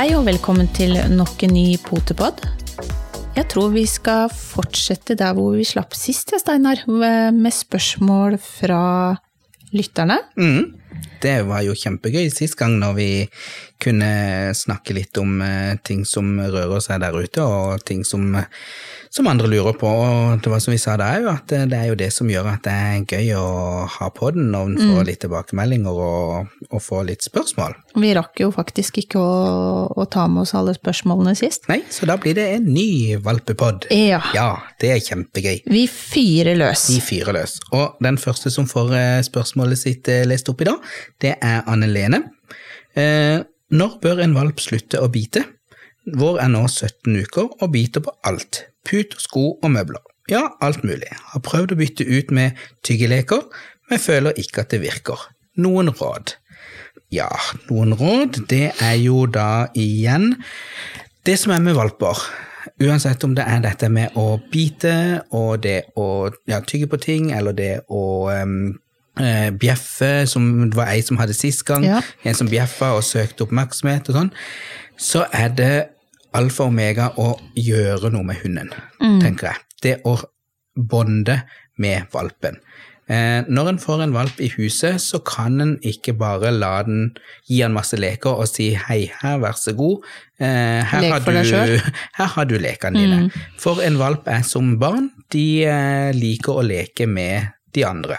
Hei og velkommen til nok en ny Potepod. Jeg tror vi skal fortsette der hvor vi slapp sist, ja, Steinar, med spørsmål fra lytterne. Mm. Det var jo kjempegøy sist gang når vi kunne snakke litt om eh, ting som rører seg der ute, og ting som, som andre lurer på. Og det var som vi sa der òg, at det er jo det som gjør at det er gøy å ha på den når en får litt tilbakemeldinger og, og får litt spørsmål. Vi rakk jo faktisk ikke å, å ta med oss alle spørsmålene sist. Nei, så da blir det en ny valpepod. Ja. Ja, det er kjempegøy. Vi fyrer løs. Vi fyrer løs. Og den første som får eh, spørsmålet sitt eh, lest opp i dag, det er Anne Lene. Eh, når bør en valp slutte å bite? Vår er nå 17 uker og biter på alt. Put, sko og møbler. Ja, alt mulig. Har prøvd å bytte ut med tyggeleker, men føler ikke at det virker. Noen råd? Ja, noen råd, det er jo da igjen det som er med valper. Uansett om det er dette med å bite og det å ja, tygge på ting, eller det å um, eh, bjeffe, som det var ei som hadde sist gang, Ja. en som bjeffa og søkte oppmerksomhet og sånn, så er det alfa og omega å gjøre noe med hunden, tenker jeg. Det å bonde med valpen. Eh, når en får en valp i huset, så kan en ikke bare la den gi han masse leker og si hei, her, vær så god, eh, her, Lek har du, her har du lekene dine. For en valp er som barn, de eh, liker å leke med de andre.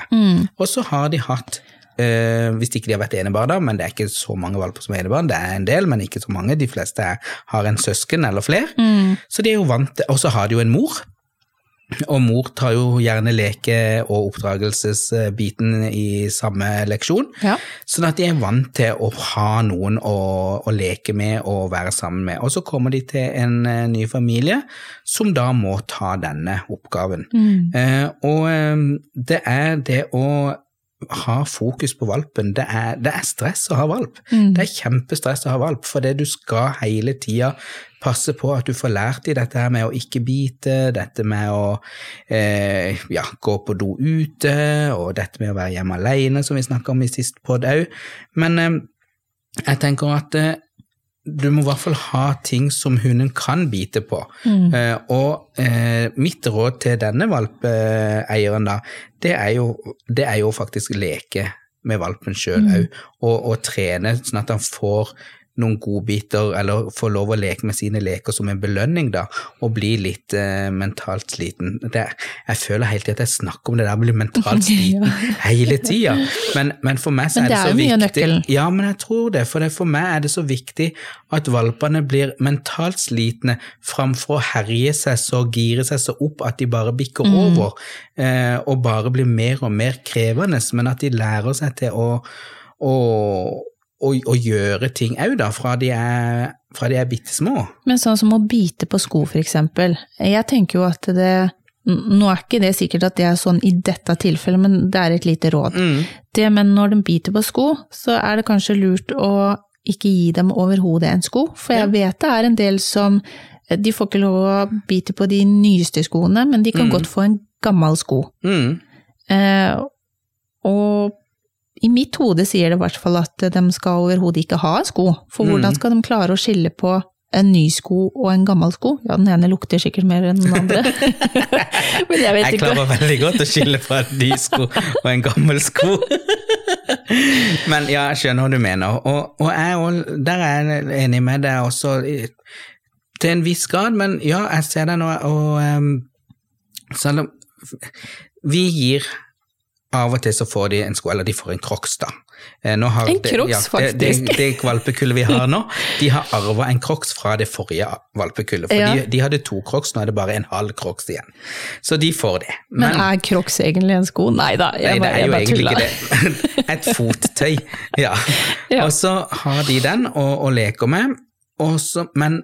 Og så har de hatt eh, hvis ikke de har vært enebarn, da, men det er ikke så mange valper som er enebarn. Det er en del, men ikke så mange. De fleste er, har en søsken eller flere. Så de er jo vant til Og så har de jo en mor. Og mor tar jo gjerne leke- og oppdragelsesbiten i samme leksjon. Ja. Sånn at de er vant til å ha noen å, å leke med og være sammen med. Og så kommer de til en eh, ny familie som da må ta denne oppgaven. Eh, og eh, det er det å ha fokus på valpen. Det er, det er stress å ha valp. Det er kjempestress å ha valp, fordi du skal hele tida passe på at du får lært i dette her med å ikke bite, dette med å eh, ja, gå på do ute, og dette med å være hjemme alene, som vi snakka om i sist pod òg. Men eh, jeg tenker at eh, du må i hvert fall ha ting som hunden kan bite på. Eh, og eh, mitt råd til denne valpeeieren, da, det er jo, det er jo faktisk leke med valpen sjøl òg, og, og trene sånn at han får noen godbiter, eller få lov å leke med sine leker som en belønning, da, og bli litt eh, mentalt sliten. Det, jeg føler hele tiden at jeg snakker om det der å bli mentalt sliten hele tida, men, men for meg så Men er det det er så jo mye av viktig nøkkelen. ja, men jeg tror det, for det, for meg er det så viktig at valpene blir mentalt slitne framfor å herje seg så, gire seg så opp at de bare bikker Mm. over, eh, og bare blir mer og mer krevende, men at de lærer seg til å, å, å, å gjøre ting òg, da, fra de er, fra de er bitte små. Men sånn som å bite på sko, for eksempel. Jeg tenker jo at det Nå er ikke det sikkert at det er sånn i dette tilfellet, men det er et lite råd. Det, men når de biter på sko, så er det kanskje lurt å ikke gi dem overhodet en sko, for jeg vet det er en del som De får ikke lov å bite på de nyeste skoene, men de kan godt få en gammel sko. Mm. Eh, og i mitt hode sier det i hvert fall at de skal overhodet ikke ha en sko, for hvordan skal de klare å skille på en ny sko og en gammel sko? Ja, den ene lukter sikkert mer enn den andre. Men jeg vet Jeg ikke. klarer veldig godt å skille på en ny sko og en gammel sko. Men ja, jeg skjønner hva du mener, og, og jeg, der er jeg enig med deg også til en viss grad, men ja, jeg ser det nå, og um, selv om vi gir av og til så får de en sko, eller de får en crocs, da. Eh, Nå har En Crocs, ja, det, det, faktisk. det valpekullet vi har nå, de har arva en crocs fra det forrige valpekullet. For Ja. de, de hadde to crocs, nå er det bare en halv crocs igjen. Så de får det. Men er crocs egentlig en sko? Nei da, Nei, jeg det bare, er jeg jo bare det. Et fottøy, ja. Ja. Og så har de den og, og leker med, Også, men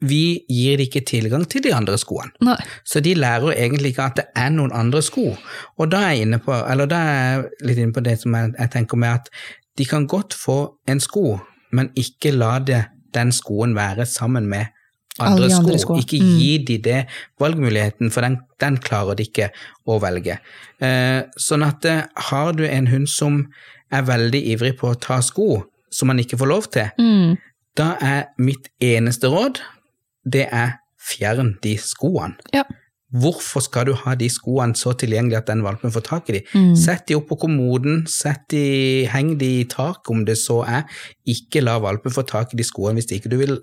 vi gir dem ikke tilgang til de andre skoene. Nei. Så de lærer egentlig ikke at det er noen andre sko. Og da er jeg inne på, eller da er jeg litt inne på det som jeg, jeg tenker med at de kan godt få en sko, men ikke la det, den skoen være sammen med andre, de andre sko. sko. Ikke gi de det valgmuligheten, for den, den klarer de ikke å velge. Eh, sånn at eh, har du en hund som er veldig ivrig på å ta sko, som man ikke får lov til, Mm. Da er mitt eneste råd, det er fjern de skoene. Ja. Hvorfor skal du ha de skoene så tilgjengelig at den valpen får tak i de? Mm. Sett de opp på kommoden, sett de, heng de i tak om det så er. Ikke la valpen få tak i de skoene hvis ikke du vil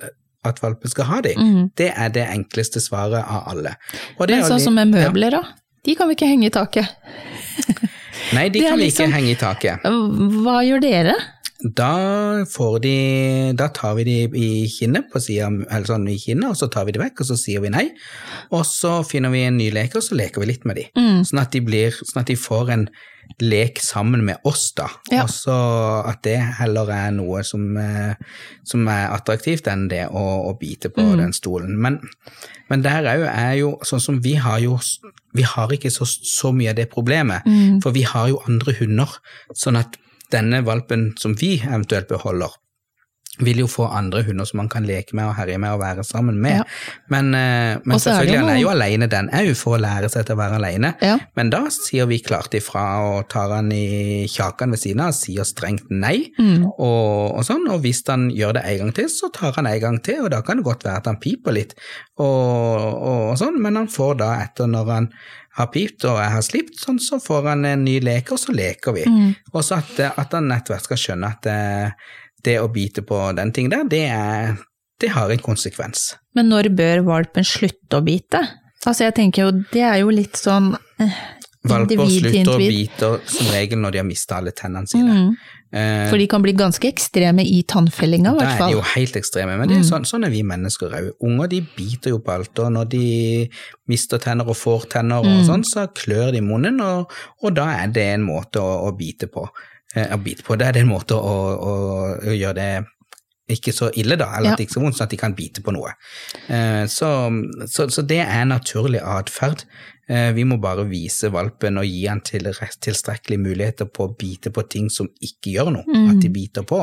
at valpen skal ha de. Mm. Det er det enkleste svaret av alle. Og det Men sånn som med ja. møbler, da. De kan vi ikke henge i taket. Nei, de kan vi liksom- ikke henge i taket. Hva gjør dere? Da får de Da tar vi de i kinnet, på siden, eller sånn i kinnet, og så tar vi de vekk, og så sier vi nei. Og så finner vi en ny leker, og så leker vi litt med de. Mm. Sånn at de blir Sånn at de får en lek sammen med oss, da. Ja. Og så at det heller er noe som, eh, som er attraktivt enn det å, å bite på Mm. den stolen. Men, men der er jo, er jo sånn som vi har jo Vi har ikke så, så mye av det problemet, Mm. for vi har jo andre hunder. Sånn at denne valpen som vi eventuelt beholder, vil jo få andre hunder som man kan leke med og herje med og være sammen med. Ja. Men, eh, men det selvfølgelig, han er jo alene, den jo for å lære seg til å være alene. Ja. Men da sier vi klart ifra og tar han i kjakan ved siden av og sier strengt nei. Mm. Og, og sånn, og hvis han gjør det en gang til, så tar han en gang til, og da kan det godt være at han piper litt, og, og, og sånn, men han får da etter når han har pipt og jeg har slipt, sånn, så får han en ny leke, og så leker vi. Mm. Og så at, at han etter hvert skal skjønne at det, å bite på den ting der, det, er, det har en konsekvens. Men når bør valpen slutte å bite? Altså jeg tenker jo, det er jo litt sånn eh, Valper slutter å bite som regel når de har mista alle tennene sine. Mm. Eh, For de kan bli ganske ekstreme i tannfellinga, i hvert fall. Da er de jo helt ekstreme, men det er Mm. sånn, sånn er vi mennesker òg. Unger de biter jo på alt, og når de mister tenner og får tenner og Mm. sånn, så klør de i munnen, og, og da er det en måte å, å bite på. Eh, å bite på. Det er en måte å, å, å gjøre det ikke så ille, da, eller Ja. at det ikke er så vondt, sånn at de kan bite på noe. Eh, så, så, så det er naturlig atferd. Eh, vi må bare vise valpen og gi han til, tilstrekkelige muligheter på å bite på ting som ikke gjør noe, Mm. at de biter på.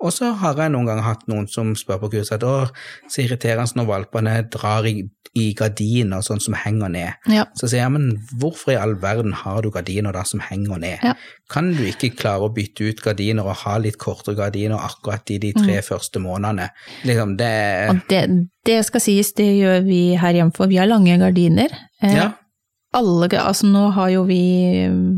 Og så har jeg noen ganger hatt noen som spør på kurset at å, så irriterende når valpene drar i, i gardiner sånn som henger ned. Ja. Så sier jeg, men hvorfor i all verden har du gardiner da som henger ned? Ja. Kan du ikke klare å bytte ut gardiner og ha litt kortere gardiner akkurat i de tre første månedene? Liksom, det Og det, det skal sies, det gjør vi her hjemme, for vi har lange gardiner. Eh, Ja. Alle, altså nå har jo vi mm,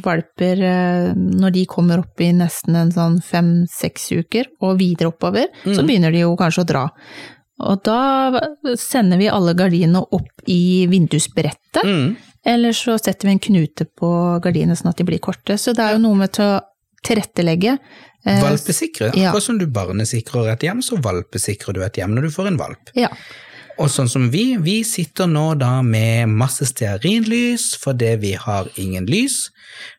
valper eh, når de kommer opp i nesten en sånn fem-seks uker og videre oppover, så Mm. begynner de jo kanskje å dra. Og da sender vi alle gardinene opp i vindusbrettet, Mm. eller så setter vi en knute på gardinene sånn at de blir korte. Så det er jo noe med å tilrettelegge. eh, Valpesikre. ja. Akkurat som du barnesikrer et hjem, så valpesikrer du et hjem når du får en valp. Ja. Og sånn som vi, vi sitter nå da med masse stearinlys fordi vi har ingen lys.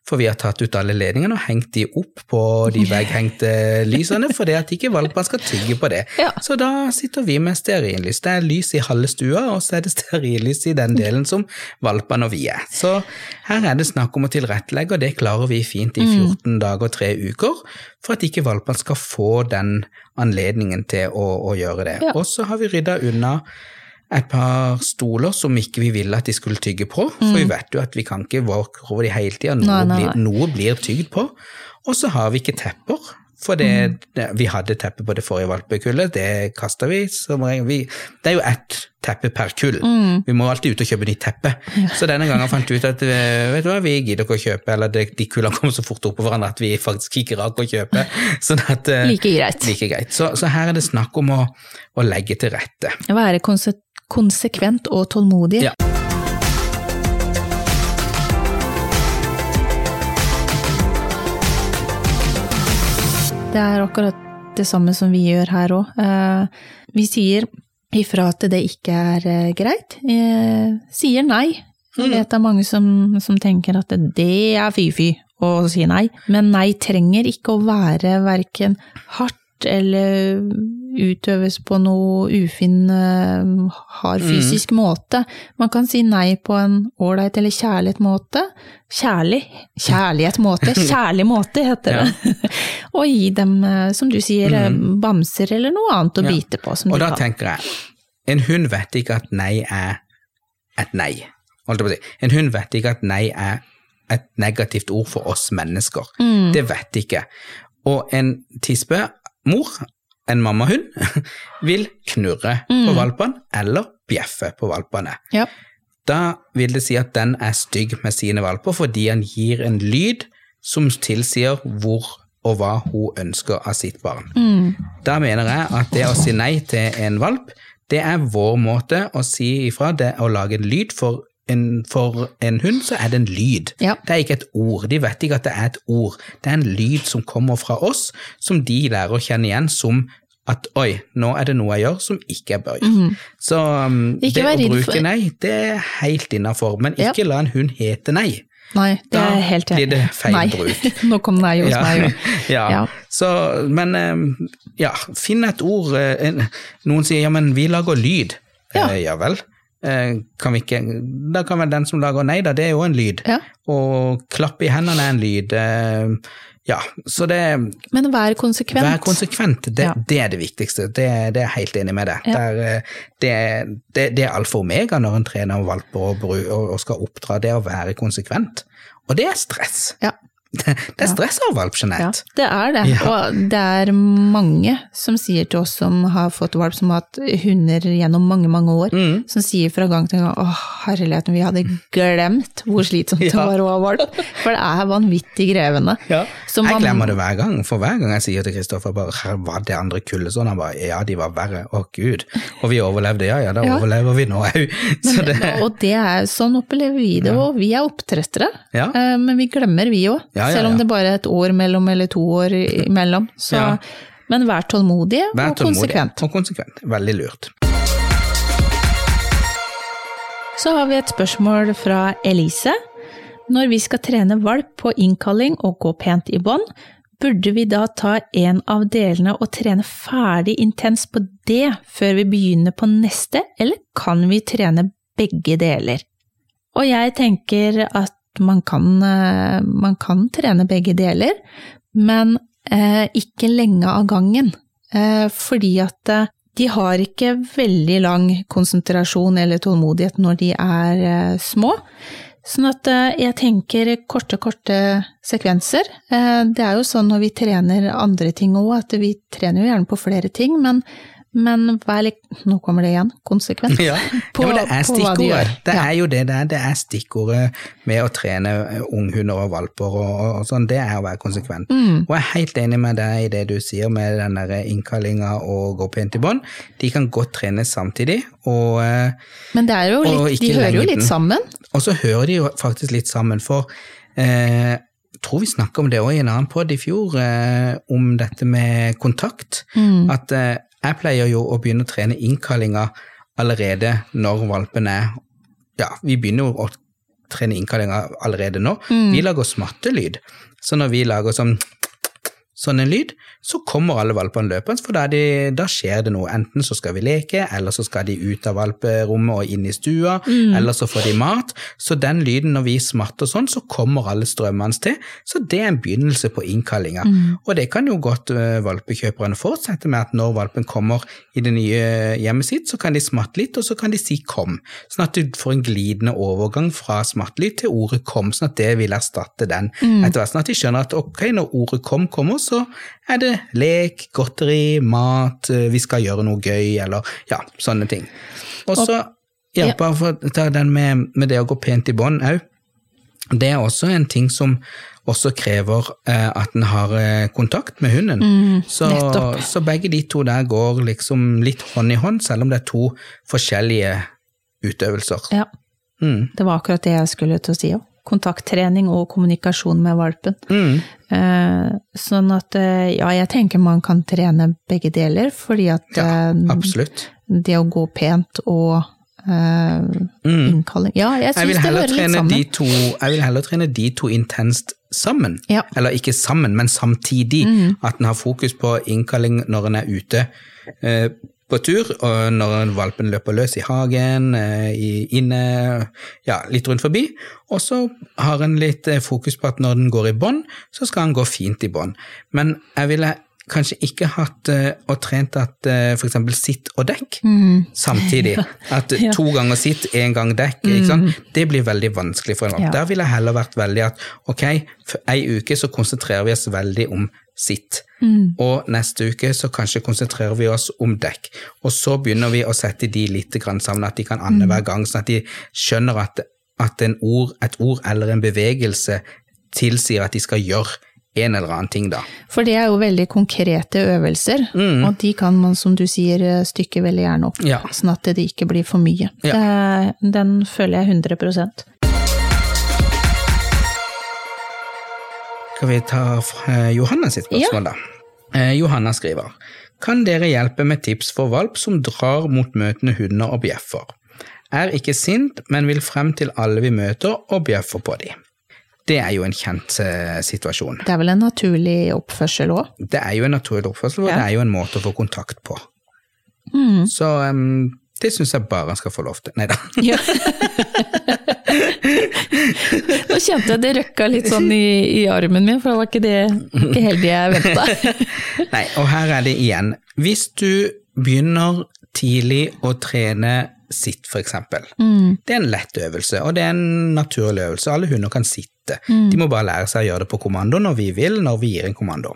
For vi har tatt ut alle ledningene og hengt de opp på de vegghengte lysene fordi at ikke valpene skal tygge på det. Ja. Så da sitter vi med stearinlys. Det er lys i halve stua, og så er det stearinlys i den delen som valpene og vi er. Så her er det snakk om å tilrettelegge, og det klarer vi fint i 14 dager og tre uker, for at ikke valpene skal få den anledningen til å, å gjøre det. Ja. Og så har vi rydda unna et par stoler som ikke vi ville at de skulle tygge på, for vi vet jo at vi kan ikke walke over de hele tida, noe, noe blir tygd på. Og så har vi ikke tepper, for det, det, vi hadde teppe på det forrige valpekullet, det kasta vi. Vi, det er jo ett teppe per kull. Vi må alltid ut og kjøpe nytt teppe. Så denne gangen fant vi ut at eh, vet du hva, vi gidder ikke å kjøpe, eller det, de kullene kommer så fort opp på hverandre at vi faktisk ikke rakk å kjøpe. Sånn at, eh, Like greit. like greit. Så, så her er det snakk om å, å legge til rette. Være konse konsekvent og tålmodig. Ja. Det er akkurat det samme som vi gjør her òg. Vi sier ifra at det ikke er eh, greit. Eh, Sier nei. Jeg vet det er mange som, som tenker at det er fy-fy å si nei, men nei trenger ikke å være verken hardt eller utøves på noe ufin, eh, hard fysisk måte. Man kan si nei på en ålreit eller kjærlighet måte. Kjærlig, kjærlighet måte, kjærlig måte heter det. Og gi dem, eh, som du sier, mm. bamser eller noe annet å Ja. bite på som Og da kan. tenker jeg, en hund vet ikke at nei er et nei. En hund vet ikke at nei er et negativt ord for oss mennesker. Mm. Det vet ikke. Og en tispe, mor, en mammahund vil knurre på valpene eller bjeffe på valpene. Ja. Da vil det si at den er stygg med sine valper fordi han gir en lyd som tilsier hvor og hva hun ønsker av sitt barn. Da mener jeg at det å si nei til en valp, det er vår måte å si ifra, det å lage en lyd for en, for en hund, så er det en lyd. Ja. Det er ikke et ord. De vet ikke at det er et ord. Det er en lyd som kommer fra oss, som de lærer å kjenne igjen som at oi, nå er det noe jeg gjør som ikke jeg bør gjøre. Så um, det å bruke for- nei, det er helt innafor, men Ja. ikke la en hund hete nei. Nei, det Da er enig da blir det feil nei. bruk. Nå kom nei hos meg jo. ja. Ja. Så, men um, ja, finn et ord. eh, Noen sier ja, men vi lager lyd. Ja. Eh, ja vel. Eh, Kan vi ikke, da kan vel den som lager nei, da, det er jo en lyd. Ja. Og klapp i hendene er en lyd. eh, Ja, så det Men vær konsekvent. Vær konsekvent, det, Ja. det er det viktigste. Det, det er jeg helt enig med deg. Ja. Det, eh, det, det, det er alfa og omega når en trener valper og, og, og skal oppdra, det å være konsekvent. Og det er stress. Ja. Det, det er stress av valp, Ja, Jeanette. det er det. Ja. Og det er mange som sier til oss som har fått valp, som har hatt hunder gjennom mange, mange år, Mm. som sier fra gang til gang å herligheten, vi hadde glemt hvor slitsomt det var å ha valp. For det er vanvittig grevende. Ja. Jeg man- glemmer det hver gang, for hver gang jeg sier til Kristoffer bare "Her var det andre kullet sånn, han bare ja, de var verre, å gud. Og vi overlevde, ja ja, da Ja. overlever vi nå òg. Det Og det er, sånn opplever vi det og Vi er oppdrettere, Ja. eh, men vi glemmer vi òg. Ja, ja, Selv om det bare er et år mellom eller to år imellom. Så. Men vær tålmodig Vær og tålmodig konsekvent. og konsekvent. Veldig lurt. Så har vi et spørsmål fra Elise. Når vi skal trene valp på innkalling og gå pent i bånd, burde vi da ta en av delene og trene ferdig intenst på det før vi begynner på neste, eller kan vi trene begge deler? Og jeg tenker at man kan, eh, man kan trene begge deler, men eh, ikke lenge av gangen. Eh, fordi at de har ikke veldig lang konsentrasjon eller tålmodighet når de er små. Sånn at jeg tenker korte, korte sekvenser. Det er jo sånn når vi trener andre ting òg, at vi trener jo gjerne på flere ting, men, men vær litt Nå kommer det igjen, konsekvent. Ja, På- ja men det er stikkordet. Det er jo det det er. Det er stikkordet med å trene eh, unghunder og valper og, og, sånn. Det er å være konsekvent. Mm. Og jeg er helt enig med deg i det du sier med den der innkallinga og gå pent i bånd. De kan godt trenes samtidig, og, eh, Men det er jo litt, de hører jo litt sammen. og så hører de jo faktisk litt sammen. For eh, tror vi snakka om det òg i en annen podd i fjor, eh, om dette med kontakt. Mm. At eh, jeg pleier jo å begynne å trene innkallinga allerede når valpen er Ja, vi begynner jo å trene innkallinga allerede nå. Vi lager smattelyd. Så når vi lager sånn sånn en lyd, så kommer alle valpene løpende, for da, de, da skjer det noe. Enten så skal vi leke, eller så skal de ut av valperommet og inn i stua, eller så får de mat. Så den lyden, når vi smatter sånn, så kommer alle strømmende til. Så det er en begynnelse på innkallinga. Og det kan jo godt uh, valpekjøperne fortsette med, at når valpen kommer i det nye hjemmet sitt, så kan de smatte litt, og så kan de si kom. Sånn at du får en glidende overgang fra smattelyd til ordet kom, sånn at det vil erstatte den etter hvert. Sånn at de skjønner at ok, når ordet kom kommer, så er det lek, godteri, mat, eh, vi skal gjøre noe gøy, eller ja, sånne ting. Og så, hjelper Ja. bare for å ta den med, med det å gå pent i bånd òg. Det er også en ting som også krever eh, at en har eh, kontakt med hunden. så, så begge de to der går liksom litt hånd i hånd, selv om det er to forskjellige utøvelser. Ja, Mm. det var akkurat det jeg skulle til å si òg. Kontakttrening og kommunikasjon med valpen. Mm. Eh, sånn at eh, ja, jeg tenker man kan trene begge deler, fordi at Ja, eh, det å gå pent og eh, Mm. innkalling Ja, jeg syns det hører litt sammen. de to, jeg vil heller trene de to intenst sammen. Ja. Eller ikke sammen, men samtidig. Mm. At en har fokus på innkalling når en er ute eh, på tur, og når valpen løper løs i hagen, eh, i, inne, ja, litt rundt forbi. Og så har en litt eh, fokus på at når den går i bånd, så skal den gå fint i bånd. Men jeg ville kanskje ikke hatt uh, og trent at f.eks. sitt og dekk samtidig. At to ganger sitt, én gang dekk, sant? det blir veldig vanskelig for en valp. Ja. Der ville jeg heller vært veldig at ok, for ei uke så konsentrerer vi oss veldig om sitt, og neste uke så kanskje konsentrerer vi oss om dekk. Og så begynner vi å sette de litt grann sammen, at de kan ande hver gang, sånn at de skjønner at, at en ord, et ord eller en bevegelse tilsier at de skal gjøre en eller annen ting, da. For det er jo veldig konkrete øvelser, og de kan man, som du sier, stykke veldig gjerne opp, Ja. sånn at det ikke blir for mye. Ja. Det, den føler jeg 100 Skal vi ta fra Johanna sitt spørsmål, da? Eh, Johanna skriver Kan dere hjelpe med tips for valp som drar mot møtende hunder og bjeffer? Er ikke sint, men vil frem til alle vi møter og bjeffer på dem. Det er jo en kjent eh, situasjon. Det er vel en naturlig oppførsel òg? Det er jo en naturlig oppførsel, og Ja. det er jo en måte å få kontakt på. Mm. Så um, det syns jeg bare han skal få lov til. Nei da. Ja. Nå kjente jeg det røkka litt sånn i, i armen min, for det var ikke det ikke helt det jeg venta. Nei, og her er det igjen. Hvis du begynner tidlig å trene sitt, for eksempel. Det er en lett øvelse, og det er en naturlig øvelse. Alle hunder kan sitte. De må bare lære seg å gjøre det på kommando når vi vil, når vi gir en kommando.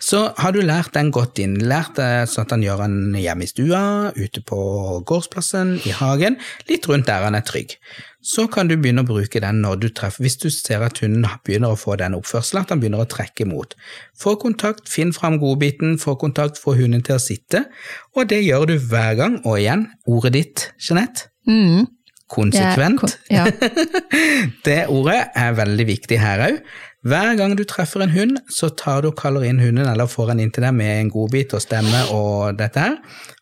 Så har du lært den godt inn, lært det sånn at han gjør den hjemme i stua, ute på gårdsplassen, i hagen, litt rundt der han er trygg. Så kan du begynne å bruke den når du treffer, hvis du ser at hunden begynner å få den oppførselen, at han begynner å trekke imot. Få kontakt, finn fram godbiten, få kontakt, få hunden til å sitte, og det gjør du hver gang, og igjen, ordet ditt, Jeanette, Mm. Konsekvent. Ja. Det ordet er veldig viktig her òg. Hver gang du treffer en hund, så tar du og kaller inn hunden, eller får den inn til deg med en godbit og stemme og dette her.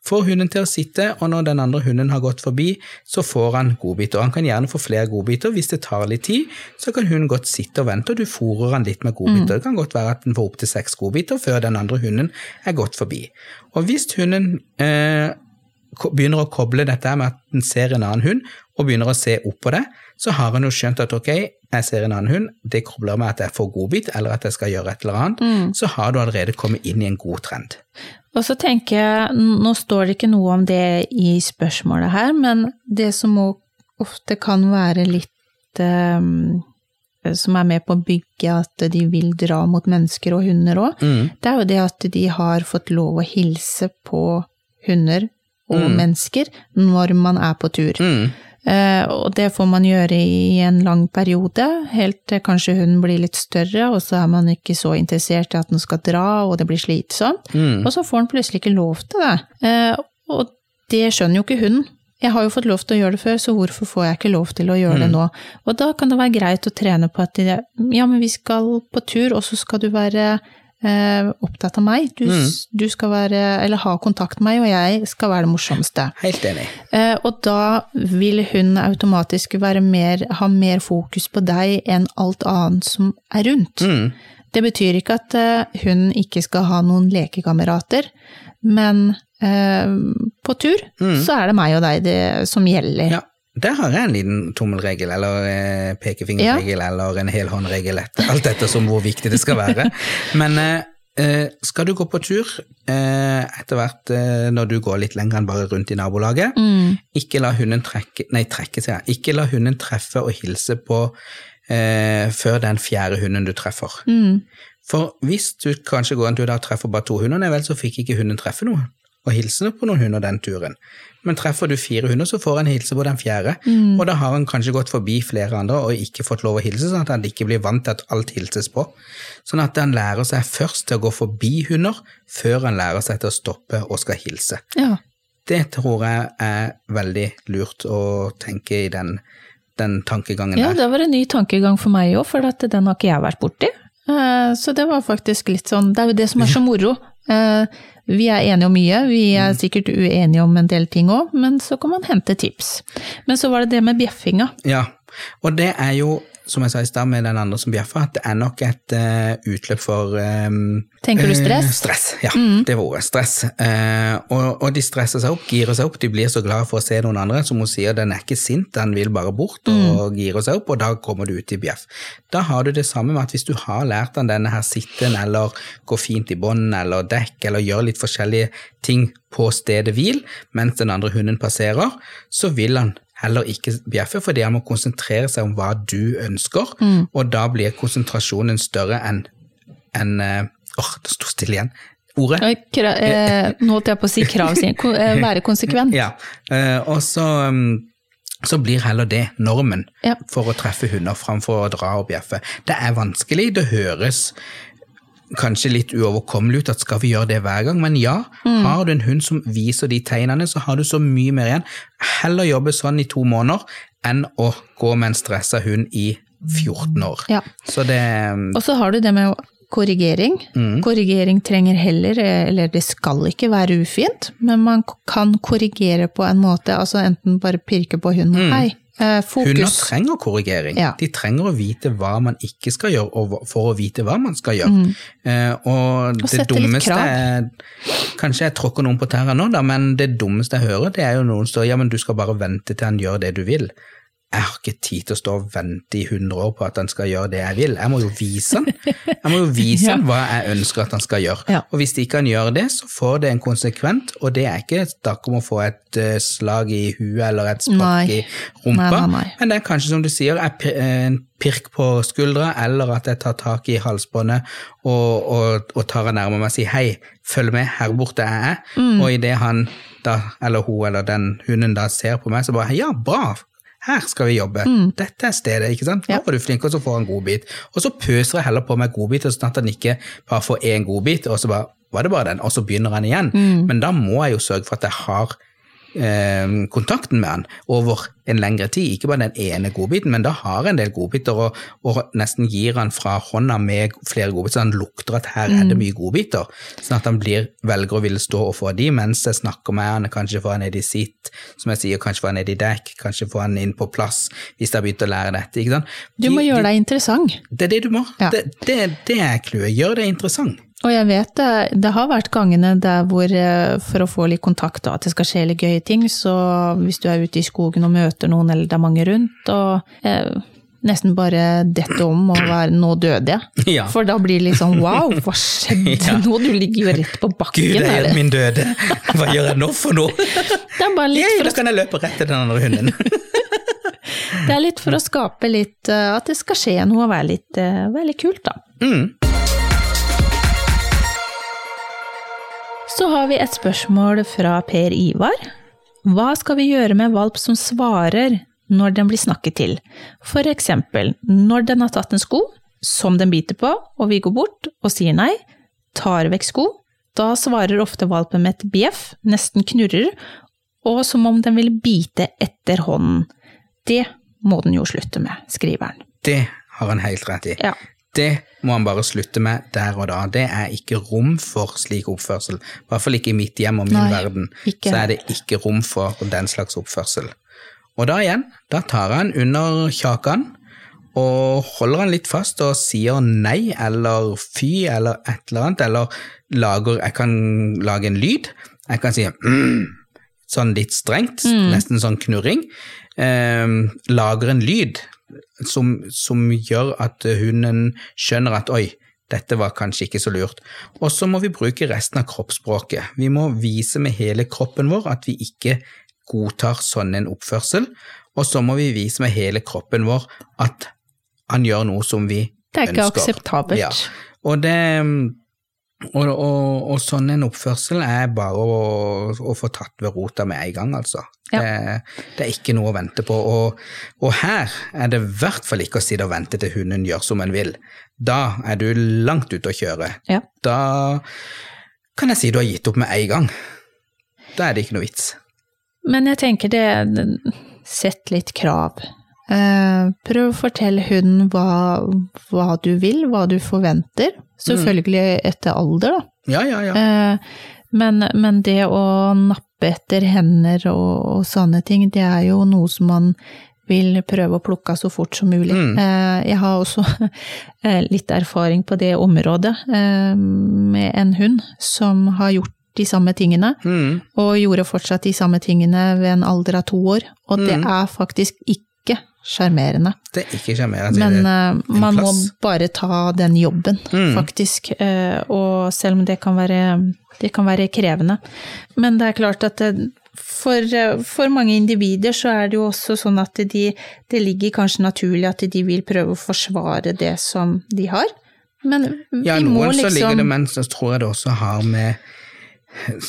Får hunden til å sitte, og når den andre hunden har gått forbi, så får han godbiter. Han kan gjerne få flere godbiter. Hvis det tar litt tid, så kan hunden godt sitte og vente, og du fôrer han litt med godbiter. Det kan godt være at den får opptil seks godbiter før den andre hunden er gått forbi. Og hvis hunden eh, begynner å koble dette med at den ser en annen hund, og begynner å se opp på det, så har han jo skjønt at ok, jeg ser en annen hund, det kobler med at jeg får godbit, eller at jeg skal gjøre et eller annet, så har du allerede kommet inn i en god trend. Og så tenker jeg, nå står det ikke noe om det i spørsmålet her, men det som ofte kan være litt um, som er med på å bygge at de vil dra mot mennesker og hunder òg, det er jo det at de har fått lov å hilse på hunder og mennesker når man er på tur. Mm. Eh, og det får man gjøre i en lang periode, helt til kanskje hunden blir litt større, og så er man ikke så interessert i at den skal dra, og det blir slitsomt. Mm. Og så får den plutselig ikke lov til det. Eh, og det skjønner jo ikke hunden. Jeg har jo fått lov til å gjøre det før, så hvorfor får jeg ikke lov til å gjøre det nå? Og da kan det være greit å trene på at de, ja, men vi skal på tur, og så skal du være eh, opptatt av meg. Du, mm. du skal være, eller ha kontakt med meg, og jeg skal være det morsomste. Helt enig. Eh, og da vil hun automatisk være mer, ha mer fokus på deg enn alt annet som er rundt. Mm. Det betyr ikke at eh, hun ikke skal ha noen lekekamerater, men eh, på tur så er det meg og deg det som gjelder. Ja, der har jeg en liten tommelregel, eller pekefingerregel, pekefingerregel, eller en helhåndregel, alt etter som hvor viktig det skal være. Men eh, eh, skal du gå på tur, eh, etter hvert eh, når du går litt lenger enn bare rundt i nabolaget, ikke la hunden trekke, nei, trekke seg, ikke la hunden treffe og hilse på eh, før den fjerde hunden du treffer. For hvis du kanskje går en tur der og treffer bare to hunder, vel, så fikk ikke hunden treffe noe og hilse på noen hunder den turen. Men treffer du fire hunder, så får han hilse på den fjerde, og da har han kanskje gått forbi flere andre og ikke fått lov å hilse, sånn at han ikke blir vant til at alt hilses på. Sånn at han lærer seg først til å gå forbi hunder, før han lærer seg til å stoppe og skal hilse. Ja. Det tror jeg er veldig lurt å tenke i den, den tankegangen Ja, der. det var en ny tankegang for meg òg, for at den har ikke jeg vært borti. Eh, Så det var faktisk litt sånn Det er jo det som er så moro. Eh, Vi er enige om mye, vi er sikkert uenige om en del ting òg, men så kan man hente tips. Men så var det det med bjeffinga. Ja, og det er jo som jeg sa i stad med den andre som bjeffa, at det er nok et uh, utløp for um, Tenker du stress? Uh, stress, ja. Mm. Det var ordet. Stress. Uh, og, og, de stresser seg opp, girer seg opp, de blir så glad for å se noen andre. Som hun sier, den er ikke sint, den vil bare bort og mm. girer seg opp, og da kommer du ut i bjeff. Da har du det samme med at hvis du har lært den denne her sitten, eller gå fint i bånd, eller dekk, eller gjøre litt forskjellige ting på stedet hvil mens den andre hunden passerer, så vil han heller ikke bjeffe, fordi han må konsentrere seg om hva du ønsker, mm. og da blir konsentrasjonen større enn en, Åh, uh, oh, det sto stille igjen. Ordet? Kra, eh, nå holdt jeg på å si krav, eh, være konsekvent. Ja, eh, og så, um, så blir heller det normen ja. for å treffe hunder framfor å dra og bjeffe. Det er vanskelig, det høres kanskje litt uoverkommelig ut at skal vi gjøre det hver gang, men ja, mm. har du en hund som viser de tegnene, så har du så mye mer igjen. Heller jobbe sånn i to måneder enn å gå med en stressa hund i 14 år. Ja. Så det Og så har du det med korrigering. Mm. Korrigering trenger heller, eller det skal ikke være ufint, men man kan korrigere på en måte, altså enten bare pirke på hunden, mm. hei, fokus. Hunder trenger korrigering. Ja. De trenger å vite hva man ikke skal gjøre, for å vite hva man skal gjøre. Mm. Eh, og, og det dummeste er, Kanskje jeg tråkker noen på tærne nå, da, men det dummeste jeg hører, det er jo noen som står ja, men du skal bare vente til han gjør det du vil jeg har ikke tid til å stå og vente i 100 år på at han skal gjøre det jeg vil. Jeg må jo vise han Jeg må jo vise han hva jeg ønsker at han skal gjøre. Ja. Og hvis ikke han gjør det, så får det en konsekvent, og det er ikke snakk om å få et uh, slag i huet eller et spark i rumpa, nei, nei, nei. men det er kanskje som du sier, en pirk på skuldra, eller at jeg tar tak i halsbåndet og, og, og tar han nærmere meg og sier hei, følg med, her borte er jeg. Mm. Og idet han da, eller hun eller den hunden da ser på meg, så bare ja, bra, her skal vi jobbe, mm. dette er stedet, ikke sant. Nå var du flink, og så får han godbit. Og så pøser jeg heller på med godbiter, sånn at han ikke bare får én godbit, og så bare var det bare den, og så begynner han igjen. Mm. Men da må jeg jo sørge for at jeg har kontakten med han over en lengre tid. Ikke bare den ene godbiten, men da har en del godbiter og, og, nesten gir han fra hånda med flere godbiter, så han lukter at her er det mm. mye godbiter. Sånn at han blir, velger å ville stå og få de mens jeg snakker med han, kanskje få han ned i sitt, som jeg sier, kanskje få han ned i dekk, kanskje få han inn på plass hvis jeg har begynt å lære dette. ikke sant? De, du må gjøre deg interessant. Det er det du må. Ja. Det, det, det er clouet. Gjør deg interessant. Og jeg vet det, det har vært gangene der hvor eh, for å få litt kontakt og at det skal skje litt gøye ting, så hvis du er ute i skogen og møter noen eller det er mange rundt, og eh, nesten bare dette om og være 'nå døde jeg'. Ja. For da blir det litt sånn 'wow, hva skjedde ja. nå', du ligger jo rett på bakken. Gud, jeg er min døde, hva gjør jeg nå for noe? Det er bare litt Yay, for da kan jeg løpe rett til den andre hunden. det er litt for å skape litt, eh, at det skal skje noe og være litt, være litt kult, da. Mm. Så har vi et spørsmål fra Per Ivar. Hva skal vi gjøre med valp som svarer når den blir snakket til? For eksempel når den har tatt en sko som den biter på, og vi går bort og sier nei, tar vekk sko, da svarer ofte valpen med et bjeff, nesten knurrer, og som om den vil bite etter hånden. Det må den jo slutte med, skriver han. Det har han helt rett i. Ja. Det må han bare slutte med der og da. Det er ikke rom for slik oppførsel. I hvert fall ikke i mitt hjem og min Nei, verden. Ikke. Så er det ikke rom for den slags oppførsel. Og da igjen, da tar han under kjakan og holder han litt fast og sier nei eller fy eller et eller annet, eller lager Jeg kan lage en lyd. Jeg kan si mm, sånn litt strengt, mm. nesten sånn knurring. Eh, lager en lyd som, som, gjør at hunden skjønner at oi, dette var kanskje ikke så lurt. Og så må vi bruke resten av kroppsspråket. Vi må vise med hele kroppen vår at vi ikke godtar sånn en oppførsel, og så må vi vise med hele kroppen vår at han gjør noe som vi ønsker. Det er ikke ønsker. akseptabelt. Ja. Og det og, og, og, sånn en oppførsel er bare å, å få tatt ved rota med en gang, altså. Ja. Det, det, er ikke noe å vente på. Og, og her er det i hvert fall ikke å sitte og vente til hunden gjør som en vil. Da er du langt ute å kjøre. Ja. Da kan jeg si du har gitt opp med en gang. Da er det ikke noe vits. Men jeg tenker det Sett litt krav. Eh, prøv å fortelle hunden hva, hva, du vil, hva du forventer. Selvfølgelig etter alder, da. Ja, ja, ja. Eh, men, men, det å nappe etter hender og, og, sånne ting, det er jo noe som man vil prøve å plukke så fort som mulig. Mm. Eh, Jeg har også litt erfaring på det området med en hund som har gjort de samme tingene, Mm. og gjorde fortsatt de samme tingene ved en alder av to år. Og det Mm. er faktisk ikke sjarmerende. Det er ikke sjarmerende. Men uh, man må bare ta den jobben, Mm. faktisk. Uh, Og selv om det kan være, det kan være krevende. Men det er klart at det, for, eh, for mange individer så er det jo også sånn at de, det ligger kanskje naturlig at de vil prøve å forsvare det som de har. Men Ja, vi må noen så ligger liksom det, men så tror jeg det også har med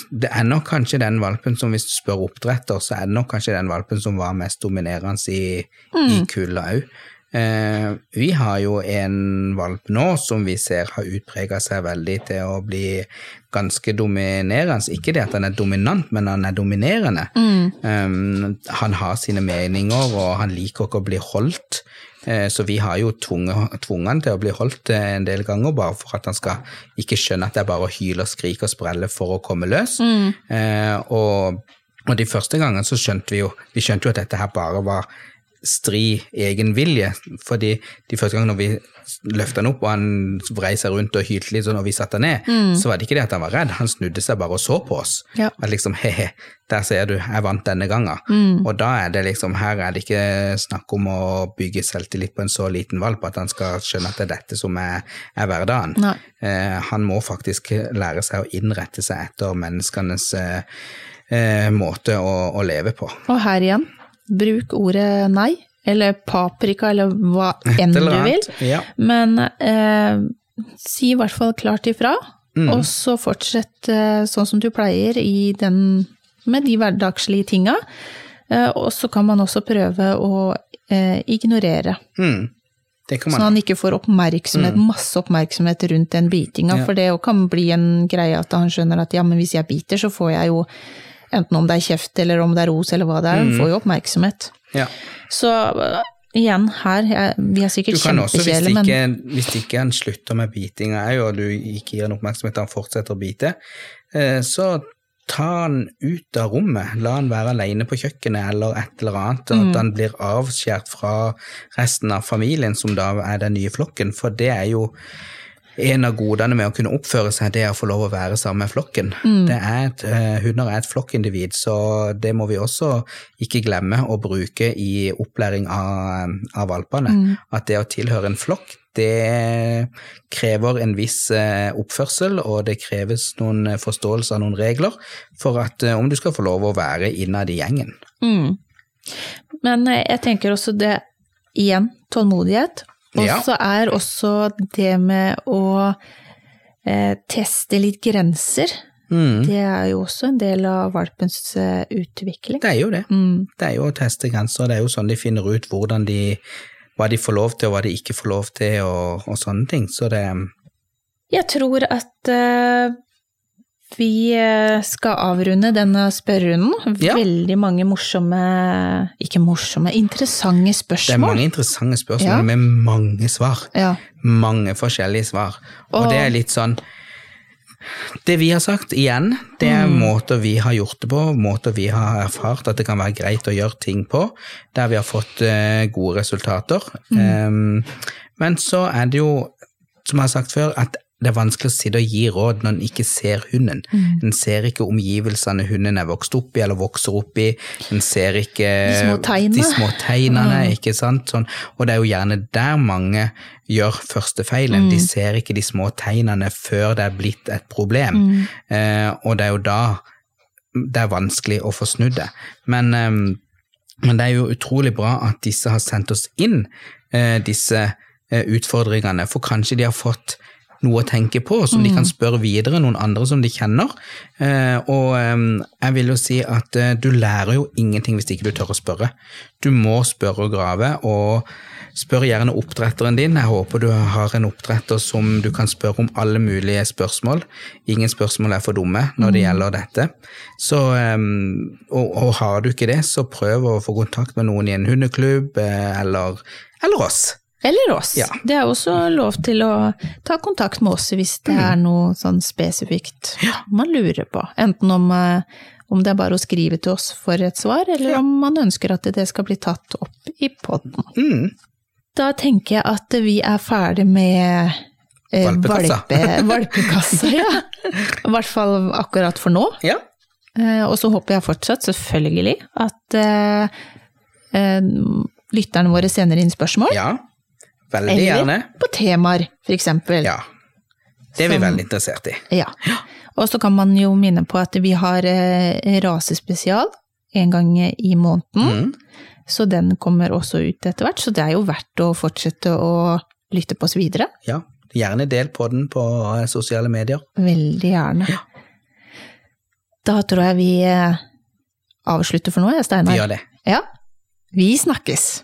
Det er nok kanskje den valpen som hvis du spør oppdretter, så er det nok kanskje den valpen som var mest dominerende i, i kulda òg. Eh, vi har jo en valp nå som vi ser har utprega seg veldig til å bli ganske dominerende. Ikke det at han er dominant, men han er dominerende. Um, han har sine meninger, og han liker ikke å bli holdt. Eh, Så vi har jo tvunget tvunget han til å bli holdt eh, en del ganger, bare for at han skal ikke skjønne at det er bare å hyle og skrike og sprelle for å komme løs. Mm. og, og de første gangene så skjønte vi jo vi skjønte jo at dette her bare var stri egen vilje, fordi de første gangene vi løfta han opp og han vrei seg rundt og hylte litt og vi satte han ned, så var det ikke det at han var redd, han snudde seg bare og så på oss. Ja. At liksom he-he, der ser du, jeg vant denne gangen. Og da er det liksom, her er det ikke snakk om å bygge selvtillit på en så liten valp at han skal skjønne at det er dette som er, er hverdagen. Eh, han må faktisk lære seg å innrette seg etter menneskenes eh, eh, måte å, å leve på. Og her igjen, bruk ordet nei, eller paprika, eller hva enn du vil. Ja. Men eh, si i hvert fall klart ifra, Mm. og så fortsett eh, sånn som du pleier i den, med de hverdagslige tinga. Eh, og så kan man også prøve å eh, ignorere, Mm. Sånn at han ikke får oppmerksomhet, masse oppmerksomhet rundt den bitinga. Mm. Ja. For det kan bli en greie at han skjønner at ja, men hvis jeg biter, så får jeg jo Enten om det er kjeft eller om det er ros eller hva det er, Mm. får jo oppmerksomhet. Ja. Så øh, igjen, her, jeg, vi er Du sikkert kan også, hvis kjempekjedelige, men ikke, hvis ikke han slutter med bitinga òg, og du ikke gir han oppmerksomhet han fortsetter å bite, eh, så ta han ut av rommet. La han være alene på kjøkkenet eller et eller annet, Mm. at han blir avskjært fra resten av familien, som da er den nye flokken, for det er jo en av godene med å kunne oppføre seg, det er å få lov å være sammen med flokken. Mm. Det er et, eh, hunder er et flokkindivid, så det må vi også ikke glemme å bruke i opplæring av, av valpene. Mm. At det å tilhøre en flokk, det krever en viss eh, oppførsel, og det kreves noen eh, forståelse av noen regler for at om du skal få lov å være innad i gjengen. Mm. Men jeg tenker også det, igjen, tålmodighet. Og Ja. så er også det med å eh, teste litt grenser. Mm. Det er jo også en del av valpens eh, utvikling. Det er jo det. Mm. Det er jo å teste grenser, det er jo sånn de finner ut hvordan de, hva de får lov til og hva de ikke får lov til og, og sånne ting. Så det Jeg tror at eh, vi eh, skal avrunde denne spørrerunden. Ja. Veldig mange morsomme, ikke morsomme, interessante spørsmål. Det er mange interessante spørsmål Ja. med mange svar. Ja. Mange forskjellige svar. Og, Og- det er litt sånn Det vi har sagt igjen, det er Mm. måter vi har gjort det på, måter vi har erfart at det kan være greit å gjøre ting på, der vi har fått eh, gode resultater. Mm. Um, men så er det jo, som jeg har sagt før, at det er vanskelig å sitte og gi råd når en ikke ser hunden. Mm. En ser ikke omgivelsene hunden er vokst opp i eller vokser opp i. En ser ikke De små tegnene. de små tegnene, ikke sant. Sånn. Og det er jo gjerne der mange gjør første feilen. Mm. De ser ikke de små tegnene før det er blitt et problem. Mm. Eh, og det er jo da det er vanskelig å få snudd det. Men, eh, men det er jo utrolig bra at disse har sendt oss inn eh, disse eh, utfordringene, for kanskje de har fått noe å tenke på, som de kan spørre videre noen andre som de kjenner. Eh, og eh, jeg vil jo si at eh, du lærer jo ingenting hvis ikke du tør å spørre. Du må spørre og grave, og spør gjerne oppdretteren din. Jeg håper du har en oppdretter som du kan spørre om alle mulige spørsmål. Ingen spørsmål er for dumme når det gjelder dette. Så, eh, og, og har du ikke det, så prøv å få kontakt med noen i en hundeklubb, eh, eller, eller oss. Eller oss. Ja. Det er også lov til å ta kontakt med oss hvis det er noe sånn spesifikt man lurer på. Enten om, eh, om det er bare å skrive til oss for et svar, eller om man ønsker at det skal bli tatt opp i poden. Mm. Da tenker jeg at vi er ferdig med eh, Valpekassa. valpe- valpekassa. ja. I hvert fall akkurat for nå. Ja. Eh, Og så håper jeg fortsatt, selvfølgelig, at eh, eh, lytterne våre sender inn spørsmål. ja. Veldig eller gjerne. på temaer, for eksempel. Ja. Det er vi Som- veldig interessert i. Ja. Og så kan man jo minne på at vi har eh, rasespesial en gang i måneden. Mm. Så den kommer også ut etter hvert, så det er jo verdt å fortsette å lytte på oss videre. Ja. Gjerne del på den på sosiale medier. Veldig gjerne. Da tror jeg vi eh, avslutter for nå, Steinar. Vi gjør det. Ja. Vi snakkes.